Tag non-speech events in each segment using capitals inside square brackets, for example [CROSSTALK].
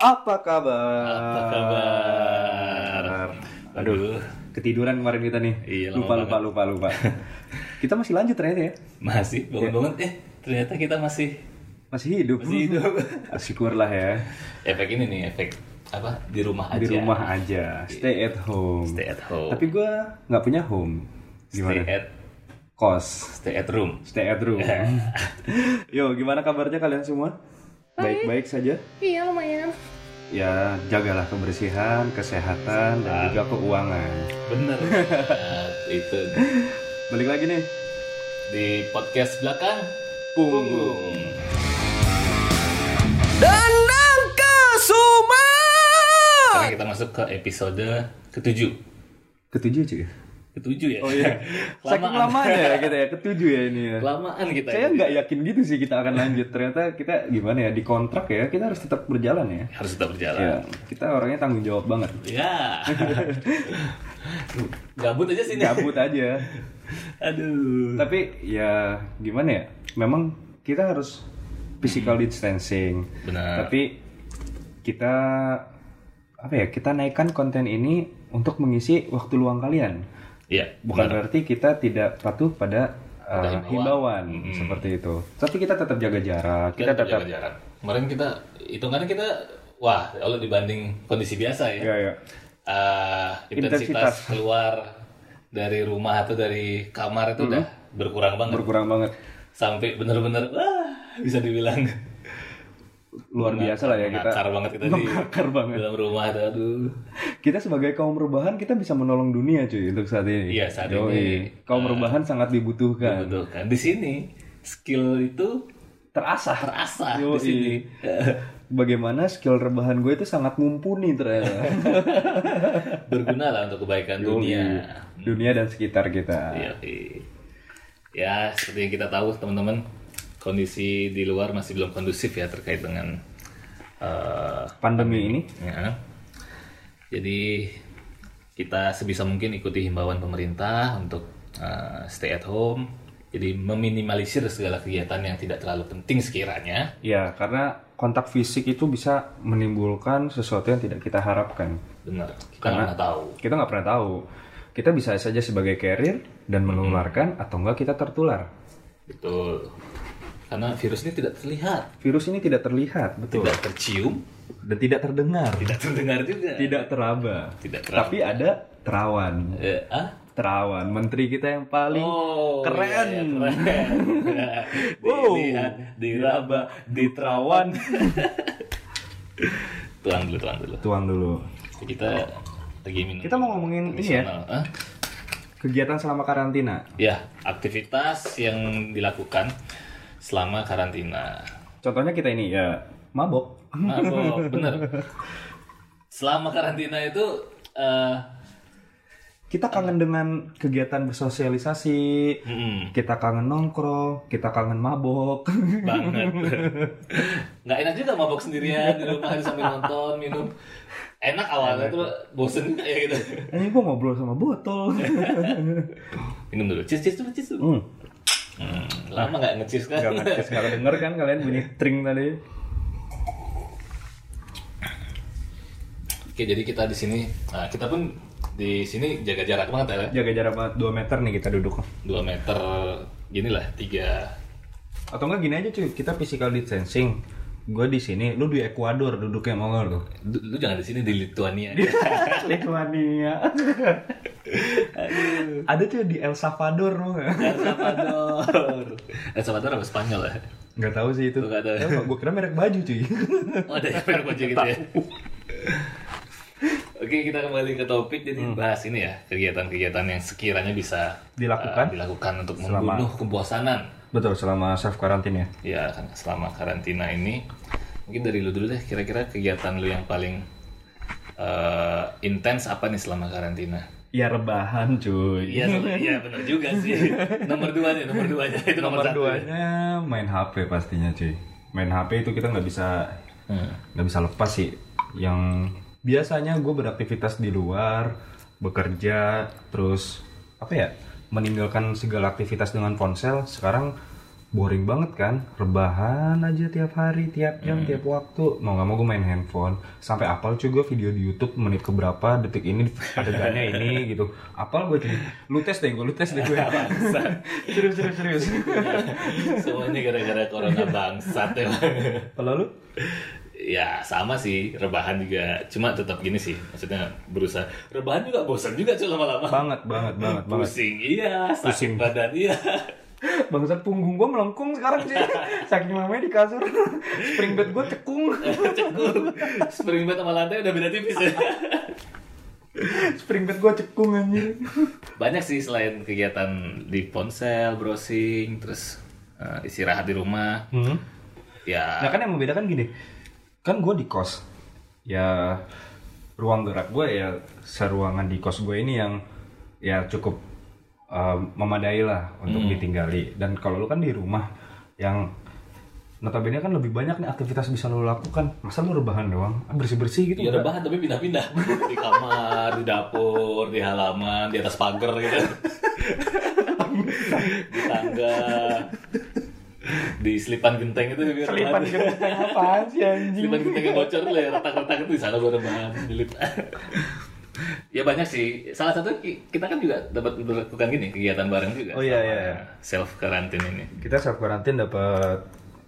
Apa kabar? Apa kabar? Aduh, ketiduran kemarin kita nih. Iya, lama lupa, lupa, lupa, lupa, kita masih lanjut ternyata ya. Masih bangun-bangun eh ternyata kita masih Masih hidup. Masih hidup. [LAUGHS] Syukurlah ya. efek ini nih efek apa di rumah aja. Di rumah aja, stay at home. Stay at home. Tapi gue nggak punya home. Gimana? Stay at Kos. stay at room. Stay at room. [LAUGHS] Yo, gimana kabarnya kalian semua? Baik-baik saja? Iya lumayan. Ya, jagalah kebersihan, kesehatan, dan juga keuangan. Bener. [LAUGHS] Nah, itu Balik lagi nih. di podcast belakang Punggung. Danang Kasuma. Sekarang kita masuk ke episode ketujuh. Ketujuh cuy. Ketujuh ya. Oh iya. [LAUGHS] Saking lamanya ya kita ya, ketujuh ya ini ya. Kelamaan kita. Saya nggak yakin gitu sih kita akan lanjut. Ternyata kita gimana ya di kontrak ya kita harus tetap berjalan ya. harus tetap berjalan. Ya, kita orangnya tanggung jawab banget. Ya. [LAUGHS] Gabut aja sini. Gabut aja. [LAUGHS] Aduh. Tapi ya gimana ya? Memang kita harus physical distancing. Benar. Tapi kita apa ya? Kita naikkan konten ini untuk mengisi waktu luang kalian. Iya. Bukan benar. berarti kita tidak patuh pada uh, himbauan. himbauan seperti itu. Tapi kita tetap jaga jarak. Kita, kita tetap tetap jaga jarak. Kemarin kita hitungannya kita wah kalau dibanding kondisi biasa ya. ya ya. eh, intensitas, Intensitas. keluar dari rumah atau dari kamar itu udah berkurang banget berkurang banget. sampai bener-bener wah bisa dibilang Luar biasa lah ya kita. banget kita di Ngakar banget. dalam rumah tuh, aduh Kita sebagai kaum rebahan kita bisa menolong dunia cuy untuk saat ini. Iya, saat Yoi. ini. Kaum rebahan sangat dibutuhkan. betul kan di sini skill itu terasa Yoi. di sini [LAUGHS] Bagaimana skill rebahan gue itu sangat mumpuni ternyata. [LAUGHS] berguna lah untuk kebaikan Yoi. dunia Dunia dan sekitar kita. Iya. Ya, seperti yang kita tahu teman-teman, kondisi di luar masih belum kondusif ya terkait dengan eh, Pandemi ini ya. Jadi kita sebisa mungkin ikuti himbauan pemerintah untuk eh, stay at home. Jadi meminimalisir segala kegiatan yang tidak terlalu penting sekiranya. ya karena kontak fisik itu bisa menimbulkan sesuatu yang tidak kita harapkan. Benar, kita nggak tahu. Kita nggak pernah tahu. Kita bisa saja sebagai carrier dan menularkan atau enggak kita tertular. Betul. Karena virus ini tidak terlihat, Virus ini tidak terlihat, betul. tidak tercium, Dan tidak terdengar. tidak terdengar juga. Tidak teraba. Tidak teraba. Tapi ada terawan. Eh, ah? Terawan, menteri kita yang paling Oh, keren. iya, keren. [LAUGHS] Wow. Dilihat, diraba, diterawan. [LAUGHS] tuang dulu, tuang dulu. Tuang dulu. Kita lagi minum. Kita mau ngomongin ini ya. Hah? kegiatan selama karantina. Ya, aktivitas yang dilakukan selama karantina. Contohnya kita ini ya mabok. Mabok, bener. Selama karantina itu eh Kita kangen dengan kegiatan bersosialisasi, mm, kita kangen nongkrong, kita kangen mabok. banget. [LAUGHS] Nggak enak juga mabok sendirian di rumah sambil nonton, minum. Enak awalnya tuh bosen ya gitu. Ini gua ngobrol sama botol. [LAUGHS] Minum dulu, cheers, cheers dulu, cheers dulu. hmm. Hmm, lama nggak nge-cheers kan? Gak ngerti, gak denger kan kalian bunyi [LAUGHS] tring tadi. Oke, jadi kita di sini, nah, kita pun di sini jaga jarak banget ya, Jaga jarak banget 2 meter nih kita duduk. 2 meter gini lah, tiga. Atau enggak gini aja cuy, kita physical distancing. Gue di sini, lu di Ekuador duduknya mau lu? Lu, lu jangan di sini di Lithuania. Lithuania. [LAUGHS] Ada cuy di El Salvador nggak? El Salvador. El Salvador apa Spanyol ya? Nggak tahu sih itu. Lu nggak tahu. gue kira merek baju cuy. Oh, ada yang merek baju gitu ya. Oke, kita kembali ke topik. Jadi bahas ini ya, kegiatan-kegiatan yang sekiranya bisa Dilakukan? eh, dilakukan untuk Selama- membunuh kebosanan. Betul, selama self quarantine ya. Ya, kan selama karantina ini. Mungkin dari lu dulu deh, kira-kira kegiatan lu yang paling eh, intens apa nih selama karantina? Ya rebahan cuy. Iya, [LAUGHS] iya benar juga sih. Nomor dua nih, nomor duanya itu nomor, Nomor satu. duanya main HP pastinya cuy. Main HP itu kita nggak bisa Hmm. nggak bisa lepas sih. Yang biasanya gue beraktivitas di luar, bekerja, terus apa ya, meninggalkan segala aktivitas dengan ponsel. Sekarang boring banget kan? Rebahan aja tiap hari tiap jam tiap waktu. Mau nggak mau gue main handphone. Sampai apal gue video di YouTube menit keberapa detik ini adegannya ini gitu. Apal gue cuy lu tes deh gue lu tes deh gue [LAUGHS] serius serius serius. Semuanya gara-gara corona bangsat ya. kalau lu ya sama sih. Rebahan juga. Cuma tetap gini sih. Maksudnya berusaha. Rebahan juga bosan juga cuy lama-lama. Banget banget banget banget. Pusing. Iya sakit Pusing. badan. Iya. [LAUGHS] Bangsat punggung gue melengkung sekarang sih. [LAUGHS] Saking lamanya di kasur. Spring bed gue cekung. [LAUGHS] Cekung. Spring bed sama lantai udah beda tipis ya. Spring bed gue cekung anjir banyak sih selain kegiatan di ponsel browsing terus eh, istirahat di rumah. Hmm. ya. Nah kan yang membedakan gini, kan gue di kos, ya ruang gerak gue ya seruangan di kos gue ini yang ya cukup uh, memadai lah untuk ditinggali. Dan kalau lu kan di rumah yang notabene kan lebih banyak nih aktivitas bisa lo lakukan. Masa lu rebahan doang, bersih bersih gitu? ya rebahan tapi pindah-pindah [LAUGHS] di kamar di dapur di halaman di atas pagar gitu [LAUGHS] di tangga di selipan genteng itu biar Selipan genteng apaan sih anjing? Selipan genteng yang bocor tuh ya retak-retak itu di sana gue rebahan nyelip [LAUGHS] ya banyak sih salah satu ki- kita kan juga dapat melakukan gini kegiatan bareng juga Oh, iya, iya, iya. self karantin ini Kita self karantin dapat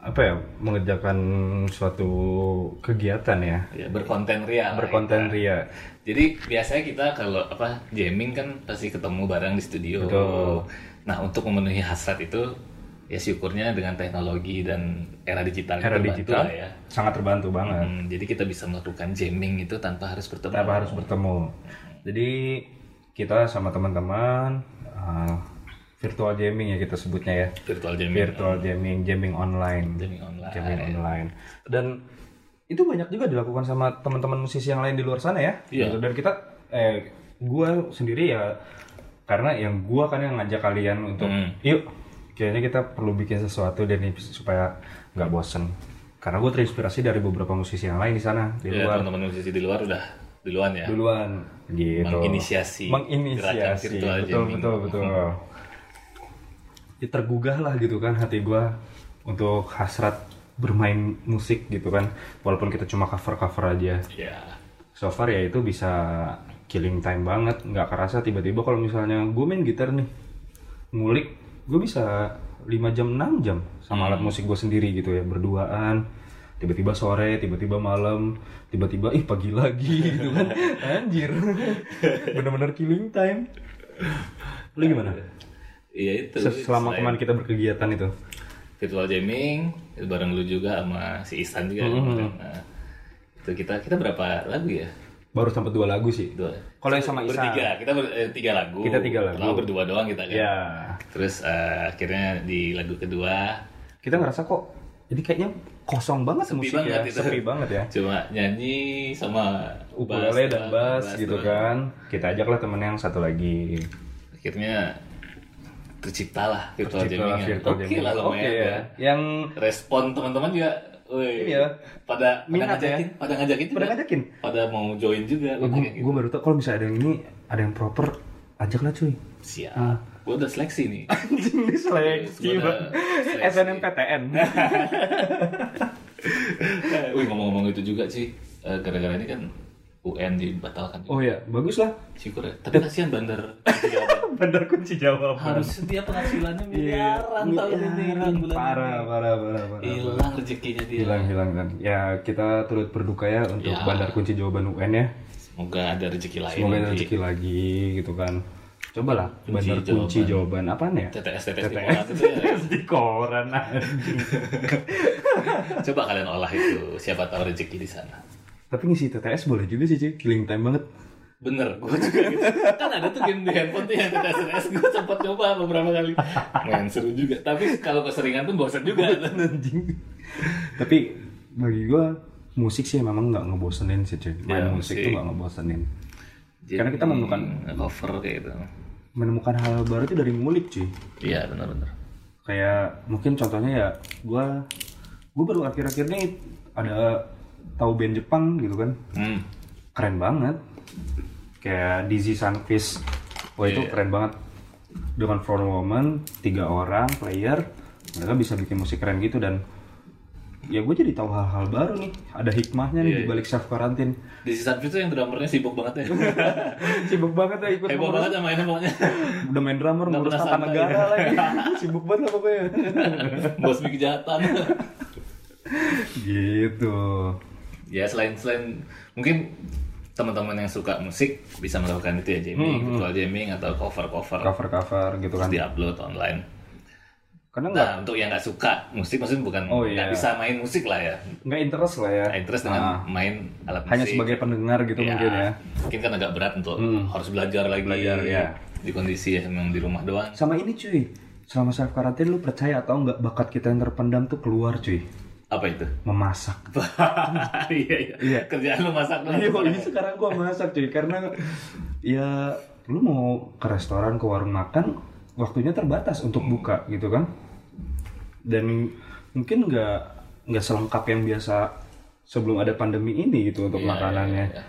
apa ya mengerjakan suatu kegiatan ya ya berkonten ria lah berkonten kita. ria Jadi biasanya kita kalau apa jamming kan pasti ketemu bareng di studio. Betul. Nah untuk memenuhi hasrat itu ya syukurnya dengan teknologi dan era digital era itu digital ya. sangat terbantu banget Hmm, jadi kita bisa melakukan jamming itu tanpa harus bertemu. tanpa harus bertemu jadi kita sama teman-teman uh, virtual jamming ya kita sebutnya ya virtual jamming. virtual jamming jamming online Jamming online. jamming online dan itu banyak juga dilakukan sama teman-teman musisi yang lain di luar sana ya Iya. Gitu. dan kita eh gua sendiri ya karena yang gua kan yang ngajak kalian untuk Hmm. yuk kayaknya kita perlu bikin sesuatu dan supaya nggak bosen. Karena gue terinspirasi dari beberapa musisi yang lain di sana di Ya, luar. teman-teman musisi di luar udah duluan ya. duluan gitu. Menginisiasi menginisiasi virtual betul jamming. betul betul. Ya, tergugah lah gitu kan hati gua untuk hasrat bermain musik gitu kan. Walaupun kita cuma cover cover aja. Ya. so far ya itu bisa killing time banget. Nggak kerasa tiba-tiba kalau misalnya gue main gitar nih ngulik gue bisa 5 jam 6 jam sama alat musik gue sendiri gitu ya berduaan tiba-tiba sore tiba-tiba malam tiba-tiba ih pagi lagi [LAUGHS] gitu kan anjir [LAUGHS] bener-bener killing time lu gimana Iya itu. Se- selama kemarin kita berkegiatan itu virtual jamming itu bareng lu juga sama si Isan juga. Hmm. Nah, itu kita kita berapa lagu ya? Baru sampai dua lagu sih Dua. Kalau yang sama Isan. Bertiga, kita ber, eh, tiga lagu. Kita tiga lagu. Pertama berdua doang kita kan. ya Terus eh, akhirnya di lagu kedua kita ngerasa kok jadi kayaknya kosong banget Sepi musik banget ya itu. sepi banget ya cuma nyanyi sama ukulele dan bass gitu doang. kan kita ajaklah temen yang satu lagi Akhirnya tercipta lah virtual Tercipta jamming. Oke jamming. lah lumayan Oke ya. ya. Yang Respon teman-teman juga Woi, Iya. pada pada Minat ya. ngajakin, pada ngajakin juga. pada ngajakin. Pada mau join juga. gue gitu. gue baru tau kalau misalnya ada yang ini ada yang proper ajaklah cuy. Siap. Ah. Gua udah seleksi nih. Anjing ini seleksi Sudah bang. seleksi. SNMPTN. [LAUGHS] Eh, Wih ngomong-ngomong itu juga sih, eh, gara-gara ini kan UN dibatalkan. oh ya bagus lah. Syukur ya. Tapi kasihan bandar [LAUGHS] jawaban. Bandar kunci jawaban. Harus setiap penghasilannya Iya. miliaran tahun ini bulan Parah, parah, parah, parah. Hilang rezekinya dia. Hilang, hilang kan. Ya kita turut berduka ya untuk Ya. bandar kunci jawaban UN ya. Semoga ada rezeki lain. Semoga ada rezeki lagi gitu kan. Coba lah Kunci bandar kunci jawaban apaan ya? TTS TTS [LAUGHS] di koran. TTS di koran. Coba kalian olah itu. Siapa tahu rezeki di sana. Tapi ngisi TTS boleh juga sih cuy, killing time banget. Bener, [LAUGHS] gue juga gitu. Kan ada tuh game di handphone tuh yang TTS TTS. Gue sempat coba beberapa kali. Main seru juga. Tapi kalau keseringan tuh bosan juga. [LAUGHS] anjing. Tapi bagi gua musik sih memang nggak ngebosenin sih cuy. Main Ya, musik musik. tuh nggak ngebosenin. Karena kita menemukan- cover kayak gitu. Menemukan hal baru itu dari ngulik cuy. Iya benar-benar. Kayak mungkin contohnya ya gua gua baru akhir-akhir ini ada tahu band Jepang gitu kan. Hmm. Keren banget. Kayak Dizzy Sunfish. Wah itu Iya. keren banget. Dengan front woman, tiga orang player, mereka bisa bikin musik keren gitu dan ya gue jadi tahu hal-hal baru nih ada hikmahnya nih Iya, di balik self karantin Di season itu yang drummernya sibuk banget ya. [LAUGHS] sibuk banget ya ikut Heboh banget ya mainnya pokoknya. udah main drummer Nggak ngurus tata negara lagi [LAUGHS] sibuk banget lah pokoknya Bos bikin kejahatan. [LAUGHS] gitu ya selain selain mungkin teman-teman yang suka musik bisa melakukan itu ya jamming, virtual jamming atau cover-cover cover cover gitu kan diupload online. karena nggak Nah, untuk yang nggak suka musik maksudnya bukan Oh, nggak iya. bisa main musik lah ya. nggak interest lah ya Nah, interest dengan Ah, main alat hanya musik. sebagai pendengar gitu Ya, mungkin ya Mungkin kan agak berat untuk harus belajar lagi Belajar, ya. di kondisi yang memang di rumah doang. sama ini cuy selama self karantin lu percaya atau nggak bakat kita yang terpendam tuh keluar cuy Apa itu? memasak [LAUGHS] iya, iya. Iya. Kerjaan lu masak. Iya, ini sekarang gua masak cuy karena ya lu mau ke restoran ke warung makan waktunya terbatas untuk buka gitu kan dan mungkin nggak nggak selengkap yang biasa sebelum ada pandemi ini gitu untuk Iya, makanannya iya, iya.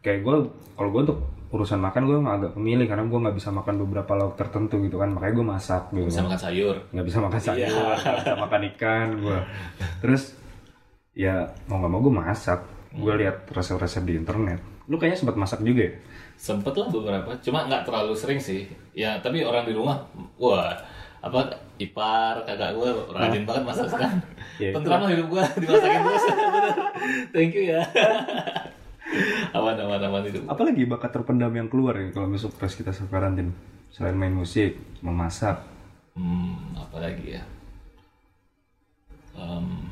Kayak gue kalau gue untuk urusan makan gue agak pemilih karena gue nggak bisa makan beberapa lauk tertentu gitu kan makanya gue masak gitu Bisa makan sayur. nggak bisa makan sayur Iya. [LAUGHS] nggak bisa makan ikan gue terus ya mau nggak mau gue masak gue Hmm. lihat resep-resep di internet lu kayaknya sempat masak juga ya Sempet lah beberapa, cuma nggak terlalu sering sih. Ya, tapi orang di rumah, wah, apa ipar kakak gue rajin banget masak sekarang. Ya, hidup gue [LAUGHS] dimasakin terus. [LAUGHS] Thank you ya. [LAUGHS] aman aman aman hidup. apalagi bakat terpendam yang keluar ya kalau besok pas kita self karantin selain main musik memasak Hmm, apa lagi ya? Em,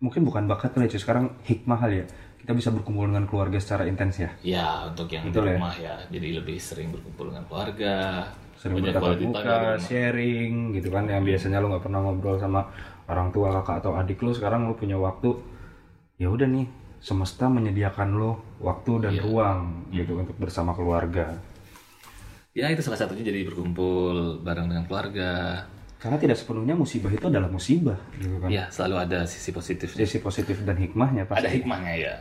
mungkin bukan bakat kali ya sekarang hikmah kali ya kita bisa berkumpul dengan keluarga secara intens ya ya untuk yang Betul di ya. rumah ya. jadi lebih sering berkumpul dengan keluarga. sering bertatap muka, rumah. sharing gitu kan yang biasanya lu nggak pernah ngobrol sama orang tua kakak atau adik lu sekarang lu punya waktu ya udah nih semesta menyediakan lo waktu dan Iya. ruang gitu untuk bersama keluarga Ya itu salah satunya jadi berkumpul bareng dengan keluarga. karena tidak sepenuhnya musibah itu adalah musibah gitu kan Ya selalu ada sisi positifnya. sisi positif dan hikmahnya pasti ada hikmahnya ya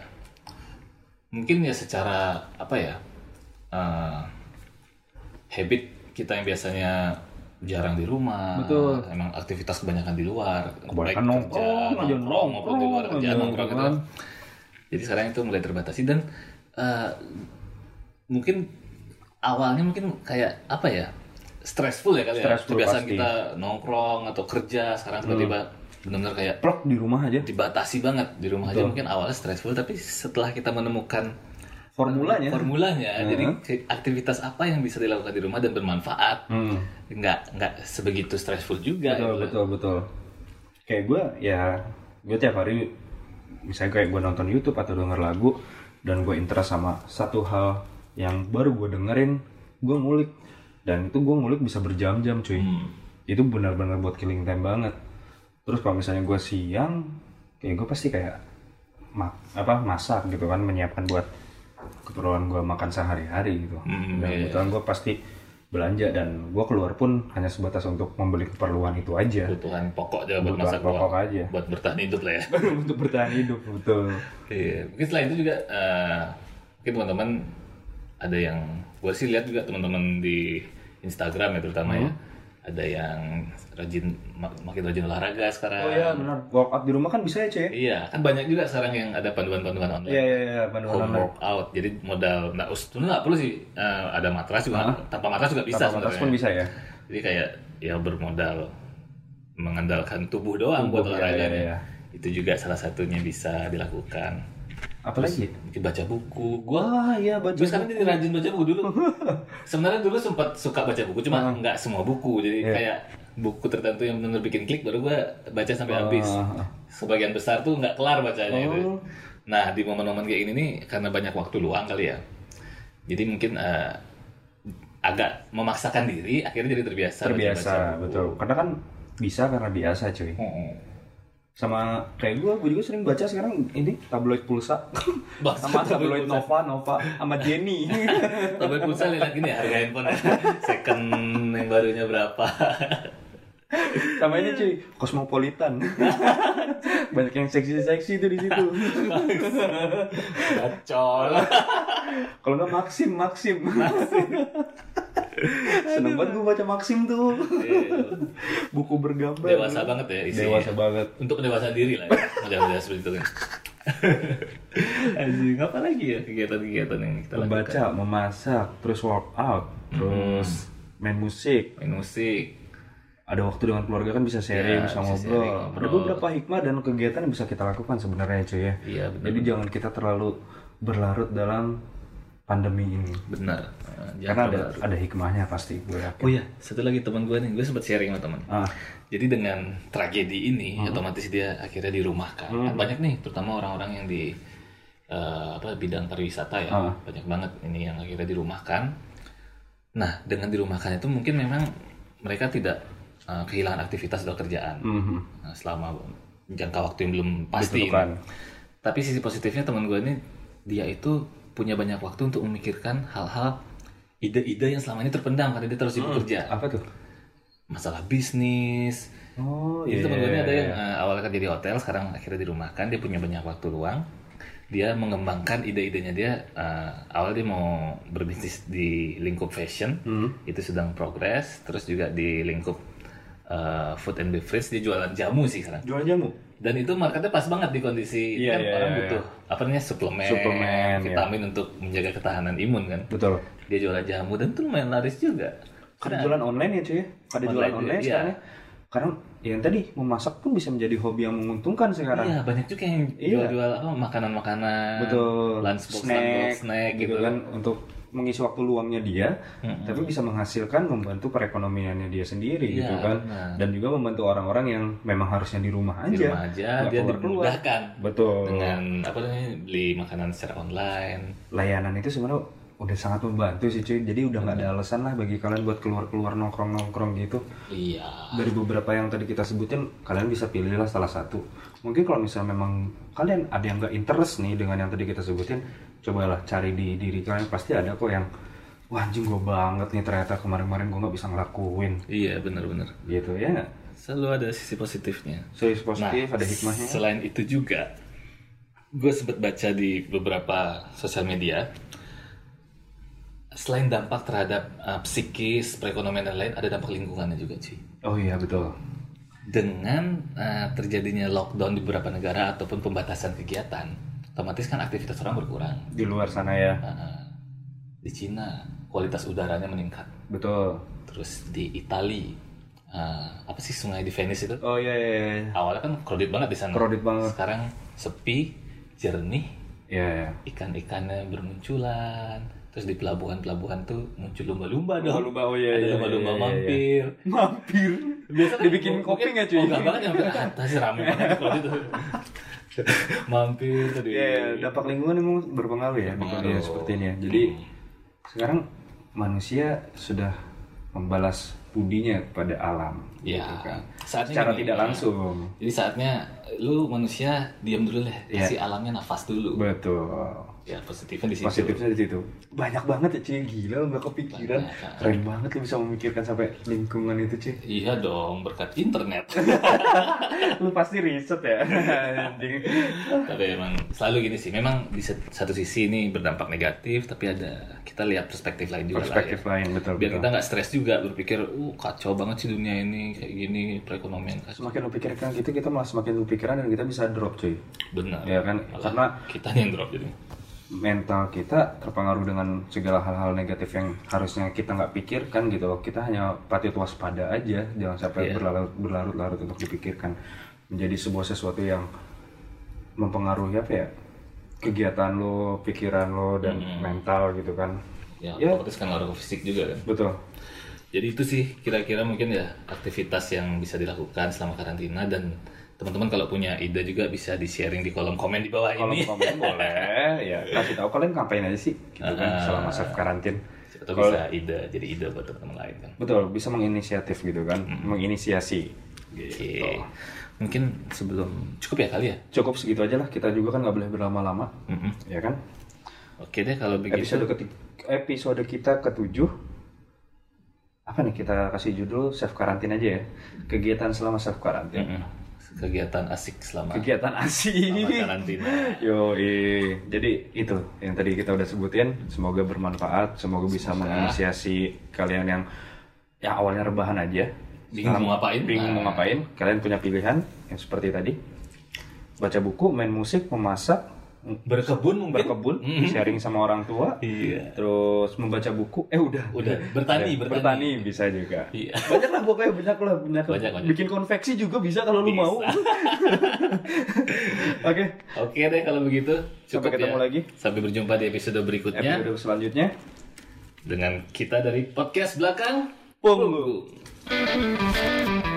mungkin ya secara apa ya eh, habit kita yang biasanya jarang di rumah Betul. emang aktivitas kebanyakan di luar Kebanyakan baik nongkrong kerja, aja, nongkrong maupun di luar nongkrong kerjaan aja, nongkrong gitu gitu kan. Jadi sekarang itu mulai terbatasi dan eh, mungkin awalnya mungkin kayak apa ya stressful ya kali Stressful ya kebiasaan pasti. kita nongkrong atau kerja sekarang tiba-tiba benar-benar kayak plok di rumah aja. dibatasi banget. Di rumah aja mungkin awalnya stressful tapi setelah kita menemukan formulanya. formulanya jadi ke- aktivitas apa yang bisa dilakukan di rumah dan bermanfaat Hmm. nggak nggak sebegitu stressful juga betul gitu. betul betul. Kayak gue ya gue tiap hari misalnya kayak gue nonton YouTube atau denger lagu dan gue interest sama satu hal yang baru gue dengerin gue ngulik. Dan itu gue ngulik bisa berjam-jam cuy. Hmm. itu benar-benar buat killing time banget. Terus kalau misalnya gue siang kayak gue pasti kayak mak apa masak gitu kan menyiapkan buat keperluan gue makan sehari-hari gitu. Hmm, dan iya, kebetulan gue pasti belanja dan gue keluar pun hanya sebatas untuk membeli keperluan itu aja kebutuhan pokok aja buat masak pokok doang. aja. buat bertahan hidup lah ya [LAUGHS] untuk bertahan hidup betul Iya, mungkin selain itu juga eh, mungkin teman-teman ada yang gue sih lihat juga teman-teman di Instagram ya terutama ya Hmm. Ada yang rajin mak- makin rajin olahraga sekarang oh iya benar workout di rumah kan bisa ya cuy Iya, kan banyak juga sekarang yang ada panduan-panduan online. iya iya iya panduan Home online workout. Jadi modal nggak sebenarnya nggak perlu sih eh, ada matras juga. Tanpa matras juga bisa tanpa sebenarnya. pun bisa ya Jadi kayak ya bermodal mengandalkan tubuh doang buat Tubuh, iya, olahraga. iya, iya. Itu juga salah satunya bisa dilakukan. Apalagi Mungkin baca buku. Gua wah iya baca gue sekarang jadi rajin baca buku dulu. [LAUGHS] Sebenarnya dulu sempat suka baca buku, cuma nggak semua buku. Jadi Iya. kayak buku tertentu yang benar bikin klik baru gue baca sampai habis. Ah. Sebagian besar tuh nggak kelar bacanya Oh. itu. Nah di momen-momen kayak gini nih karena banyak waktu luang kali ya. Jadi mungkin eh, agak memaksakan diri, akhirnya jadi terbiasa. terbiasa baca-baca buku. betul karena kan bisa karena biasa cuy Mm-mm. Sama kayak gue gue juga sering baca sekarang ini tabloid pulsa. [LAUGHS] Sama tabloid tabloid. Nova Nova sama Jenny. [LAUGHS] Tabloid pulsa lihat gini harga handphone. [LAUGHS] Second yang barunya berapa. sama ini cuy Cosmopolitan. Banyak yang seksi-seksi tuh di situ. Gacol. kalau nggak Maxim. Maxim Seneng banget gue baca Maxim tuh. Iya. Buku bergambar. Dewasa banget ya isinya. Dewasa banget. Untuk dewasa diri lah ya. Mudah-mudahan seperti itu kan. [LAUGHS] Anjing, apa lagi ya kegiatan-kegiatan yang kita lakukan? Membaca, memasak, terus workout, terus main musik. Main musik. Ada waktu dengan keluarga kan bisa sharing, Ya, bisa bisa ngobrol. sharing, Ada ngobrol. beberapa hikmah dan kegiatan yang bisa kita lakukan sebenarnya cuy ya. Iya, benar. Jadi jangan kita terlalu berlarut dalam pandemi ini. Benar. Jangan Karena ada ada hikmahnya pasti gue yakin. Oh iya, satu lagi teman gue nih, gue sempat sharing sama teman. Ah, Jadi dengan tragedi ini, otomatis dia akhirnya dirumahkan. Kan banyak nih, terutama orang-orang yang di eh, apa bidang pariwisata ya, Ah. banyak banget ini yang akhirnya dirumahkan. Nah, dengan dirumahkan itu mungkin memang mereka tidak eh, kehilangan aktivitas atau kerjaan mhm. Nah, selama jangka waktu yang belum pasti. Tapi sisi positifnya teman gue ini dia itu punya banyak waktu untuk memikirkan hal-hal ide-ide yang selama ini terpendam karena dia terus sibuk kerja Apa tuh? masalah bisnis. Oh Jadi iya. teman gue ini ada yang eh, awalnya kerja di hotel, sekarang akhirnya dirumahkan, dia punya banyak waktu luang. Dia mengembangkan ide-idenya dia. eh, awalnya dia mau berbisnis di lingkup fashion, Hmm. itu sedang progres. Terus juga di lingkup eh, food and beverage dia jualan jamu sih sekarang. Jual jamu. Dan itu marketnya pas banget di kondisi Iya, kan iya, orang iya, butuh apa namanya suplemen, Suplemen, iya. vitamin untuk menjaga ketahanan imun kan. Betul. Dia jualan jamu dan itu lumayan laris juga. Ada jualan online ya cuy ya? Ada jualan Online, online iya. sekarang ya? Karena yang tadi memasak pun bisa menjadi hobi yang menguntungkan sekarang. Iya banyak juga yang Iya. jual-jual apa makanan-makanan, Betul. lunchbox, snack, lunchbox, snack gitu kan untuk mengisi waktu luangnya dia, tapi bisa menghasilkan membantu perekonomiannya dia sendiri Iya, gitu kan. benar. Dan juga membantu orang-orang yang memang harusnya di rumah aja. Di rumah aja dia Betul. dengan apa namanya beli makanan secara online. Layanan itu sebenarnya udah sangat membantu sih cuy. Jadi udah nggak ada alasan lah bagi kalian buat keluar-keluar nongkrong-nongkrong gitu. Iya. dari beberapa yang tadi kita sebutin kalian bisa pilihlah salah satu mungkin kalau misalnya memang kalian ada yang nggak interest nih dengan yang tadi kita sebutin cobalah cari di diri kalian pasti ada kok yang wah anjing gue banget nih ternyata kemarin-kemarin gue nggak bisa ngelakuin Iya benar-benar. gitu ya Selalu ada sisi positifnya. serius positif Nah, ada hikmahnya Selain itu juga, gue sempat baca di beberapa sosial media. Selain dampak terhadap uh, psikis, perekonomian dan lain, ada dampak lingkungannya juga sih. oh iya betul Dengan uh, terjadinya lockdown di beberapa negara ataupun pembatasan kegiatan, otomatis kan aktivitas orang berkurang. di luar sana ya di Cina kualitas udaranya meningkat. betul Terus di Itali, uh, apa sih sungai di Venice itu? oh iya iya, iya. Awalnya kan crowded banget di sana. Crowded banget. Sekarang sepi, jernih, Iya, iya. ikan-ikannya bermunculan. Terus di pelabuhan-pelabuhan tuh muncul lumba-lumba dong. Lumba-lumba, oh iya, Ada iya, lumba-lumba iya, iya, mampir. mampir Biasa kan dibikin kopi nggak cuy Oh, enggak banget nyampe atas rame banget kalau [LAUGHS] itu. [LAUGHS] mampir tadi. Iya, iya, dampak lingkungan emang berpengaruh ya Berpengaruh. kondisi seperti ini ya. Jadi sekarang manusia sudah membalas budinya kepada alam, Ya, gitu kan. saatnya gini, tidak ya. langsung. Jadi saatnya lu manusia diam dulu deh, Iya. kasih alamnya nafas dulu. Betul. Ya positifnya di situ. Positifnya di situ. Banyak banget ya cuy, gila nggak kepikiran. Banyak. Keren banget lu bisa memikirkan sampai lingkungan itu cuy. Iya dong, berkat internet. [LAUGHS] lu pasti riset ya. [LAUGHS] Tapi emang selalu gini sih. Memang di satu sisi ini berdampak negatif, tapi ada kita lihat perspektif lain juga Perspektif lah ya. lain betul Biar betul. kita nggak stres juga berpikir, uh kacau banget sih dunia ini kayak gini perekonomian kacau. Semakin lu pikirkan gitu, kita malah semakin lu pikiran dan kita bisa drop cuy. Benar. Ya kan? Malah Karena kita yang drop jadi. Mental kita terpengaruh dengan segala hal-hal negatif yang harusnya kita nggak pikirkan gitu loh. Kita hanya patut waspada aja, jangan sampai Iya. berlarut berlarut-larut untuk dipikirkan menjadi sebuah sesuatu yang mempengaruhi apa ya kegiatan lo, pikiran lo dan mental gitu kan. Ya, Ya. otomatis kan ngaruh ke fisik juga kan. Betul. Jadi itu sih kira-kira mungkin ya aktivitas yang bisa dilakukan selama karantina dan teman-teman kalau punya ide juga bisa di-sharing di kolom komen di bawah Kalau ini. komen [LAUGHS] boleh, ya kasih tahu kalian ngapain aja sih, gitu kan, Ah. selama self karantin. Siapa tahu bisa ide, jadi ide buat teman-teman lain kan. Betul, bisa menginisiatif gitu kan, menginisiasi. Oke. Gitu. Mungkin sebelum cukup ya kali ya. Cukup segitu aja lah, kita juga kan nggak boleh berlama-lama, Mm-mm. ya kan? Oke deh kalau begitu. Episode ketiga, episode kita ketujuh, apa nih kita kasih judul self karantin aja ya, kegiatan selama self karantin. Mm-mm. Kegiatan asik selama kegiatan asik. selama karantina. Yo, jadi itu yang tadi kita udah sebutin. Semoga bermanfaat, semoga bisa menginisiasi kalian yang yang awalnya rebahan aja, Bingung mau ngapain? bingung mau Nah. ngapain. Kalian punya pilihan yang seperti tadi, baca buku, main musik, memasak, Berkebun mungkin? berkebun, sharing sama orang tua, Iya. terus membaca buku. Eh udah, Udah, bertani, Udah, bertani. bisa juga. Iya. Banyak lah pokoknya banyak lah banyak. Banyak, banyak. Bikin konveksi juga bisa kalau lu Bisa. mau. [LAUGHS] Oke. Oke deh kalau begitu. Sampai Cukup ketemu ya. lagi. Sampai berjumpa di episode berikutnya Episode selanjutnya. dengan kita dari podcast belakang Punggu. Punggu.